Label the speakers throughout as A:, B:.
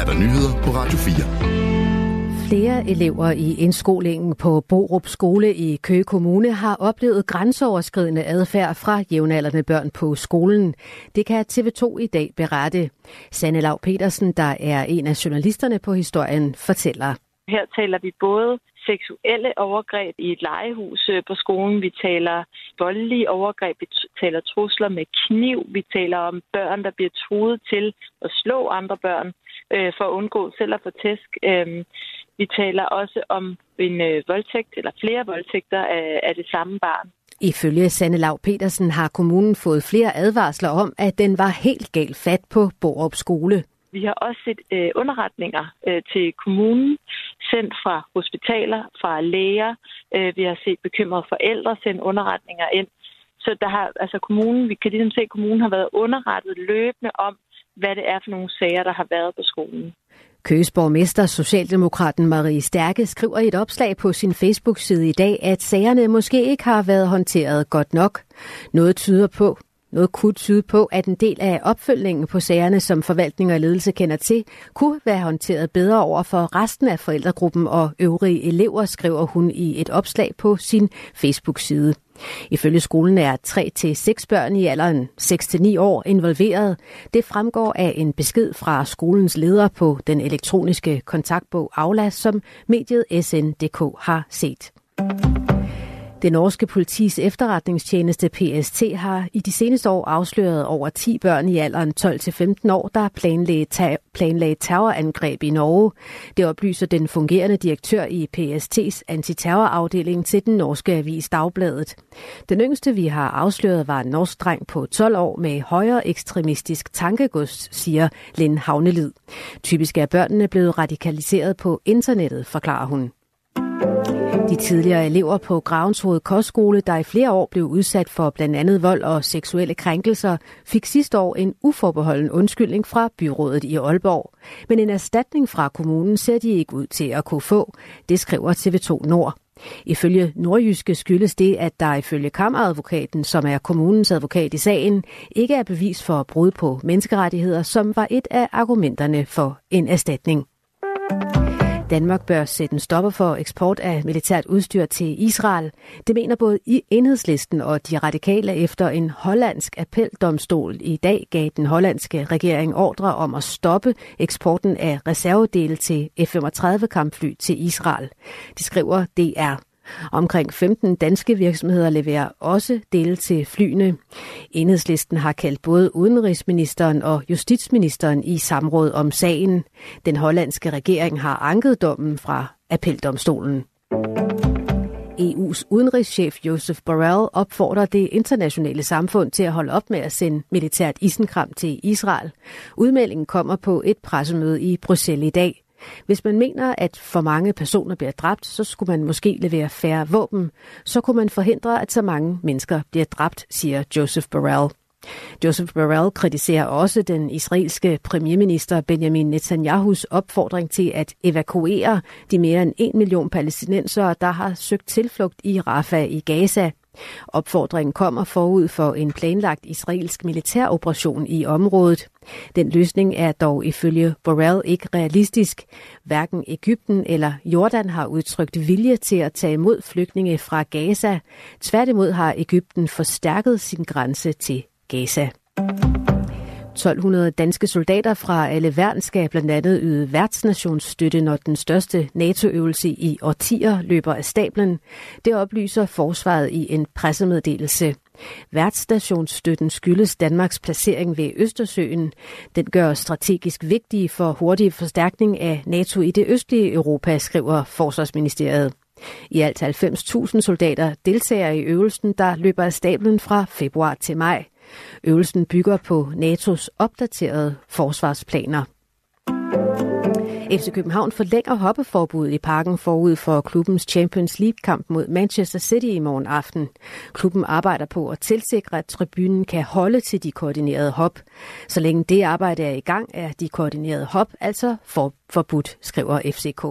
A: er der nyheder på Radio 4.
B: Flere elever i indskolingen på Borup Skole i Køge Kommune har oplevet grænseoverskridende adfærd fra jævnaldrende børn på skolen. Det kan TV2 i dag berette. Sanne Lav Petersen, der er en af journalisterne på historien, fortæller.
C: Her taler vi både seksuelle overgreb i et legehus øh, på skolen. Vi taler voldelige overgreb. Vi taler trusler med kniv. Vi taler om børn, der bliver truet til at slå andre børn øh, for at undgå selv at få tæsk. Øh, vi taler også om en øh, voldtægt eller flere voldtægter af, af det samme barn.
B: Ifølge Sanne Lav Petersen har kommunen fået flere advarsler om, at den var helt galt fat på Borup skole.
C: Vi har også set øh, underretninger øh, til kommunen, sendt fra hospitaler, fra læger. Øh, vi har set bekymrede forældre sende underretninger ind. Så der har, altså kommunen, vi kan ligesom se, at kommunen har været underrettet løbende om, hvad det er for nogle sager, der har været på skolen.
B: Køges borgmester, Socialdemokraten Marie Stærke, skriver i et opslag på sin Facebook-side i dag, at sagerne måske ikke har været håndteret godt nok. Noget tyder på, noget kunne tyde på, at en del af opfølgningen på sagerne, som forvaltning og ledelse kender til, kunne være håndteret bedre over for resten af forældregruppen og øvrige elever, skriver hun i et opslag på sin Facebook-side. Ifølge skolen er 3-6 børn i alderen 6-9 år involveret. Det fremgår af en besked fra skolens leder på den elektroniske kontaktbog Aula, som mediet SNDK har set. Det norske politis efterretningstjeneste PST har i de seneste år afsløret over 10 børn i alderen 12-15 år, der planlagde, ta- planlagde terrorangreb i Norge. Det oplyser den fungerende direktør i PST's antiterrorafdeling til den norske avis Dagbladet. Den yngste, vi har afsløret, var en norsk dreng på 12 år med højere ekstremistisk tankegods, siger Lind Havnelid. Typisk er børnene blevet radikaliseret på internettet, forklarer hun. De tidligere elever på Gravenshoved Kostskole, der i flere år blev udsat for blandt andet vold og seksuelle krænkelser, fik sidste år en uforbeholden undskyldning fra byrådet i Aalborg. Men en erstatning fra kommunen ser de ikke ud til at kunne få. Det skriver TV2 Nord. Ifølge Nordjyske skyldes det, at der ifølge kammeradvokaten, som er kommunens advokat i sagen, ikke er bevis for brud på menneskerettigheder, som var et af argumenterne for en erstatning. Danmark bør sætte en stopper for eksport af militært udstyr til Israel. Det mener både i enhedslisten og de radikale efter en hollandsk appeldomstol i dag gav den hollandske regering ordre om at stoppe eksporten af reservedele til F-35 kampfly til Israel. De skriver DR. Omkring 15 danske virksomheder leverer også dele til flyene. Enhedslisten har kaldt både udenrigsministeren og justitsministeren i samråd om sagen. Den hollandske regering har anket dommen fra appeldomstolen. EU's udenrigschef Joseph Borrell opfordrer det internationale samfund til at holde op med at sende militært isenkram til Israel. Udmeldingen kommer på et pressemøde i Bruxelles i dag. Hvis man mener, at for mange personer bliver dræbt, så skulle man måske levere færre våben. Så kunne man forhindre, at så mange mennesker bliver dræbt, siger Joseph Borrell. Joseph Borrell kritiserer også den israelske premierminister Benjamin Netanyahus opfordring til at evakuere de mere end en million palæstinensere, der har søgt tilflugt i Rafah i Gaza. Opfordringen kommer forud for en planlagt israelsk militæroperation i området. Den løsning er dog ifølge Borrell ikke realistisk. Hverken Ægypten eller Jordan har udtrykt vilje til at tage imod flygtninge fra Gaza. Tværtimod har Ægypten forstærket sin grænse til Gaza. 1200 danske soldater fra alle værn skal blandt andet yde værtsnationsstøtte, når den største NATO-øvelse i årtier løber af stablen. Det oplyser forsvaret i en pressemeddelelse. Værtsstationsstøtten skyldes Danmarks placering ved Østersøen. Den gør strategisk vigtig for hurtig forstærkning af NATO i det østlige Europa, skriver Forsvarsministeriet. I alt 90.000 soldater deltager i øvelsen, der løber af stablen fra februar til maj. Øvelsen bygger på NATO's opdaterede forsvarsplaner. FC København forlænger hoppeforbuddet i parken forud for klubbens Champions League-kamp mod Manchester City i morgen aften. Klubben arbejder på at tilsikre, at tribunen kan holde til de koordinerede hop. Så længe det arbejde er i gang, er de koordinerede hop altså for, forbudt, skriver FCK.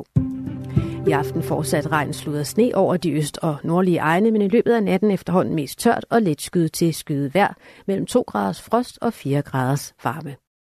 B: I aften fortsat regn, slud og sne over de øst- og nordlige egne, men i løbet af natten efterhånden mest tørt og let skyde til skyde vejr mellem 2 graders frost og 4 graders varme.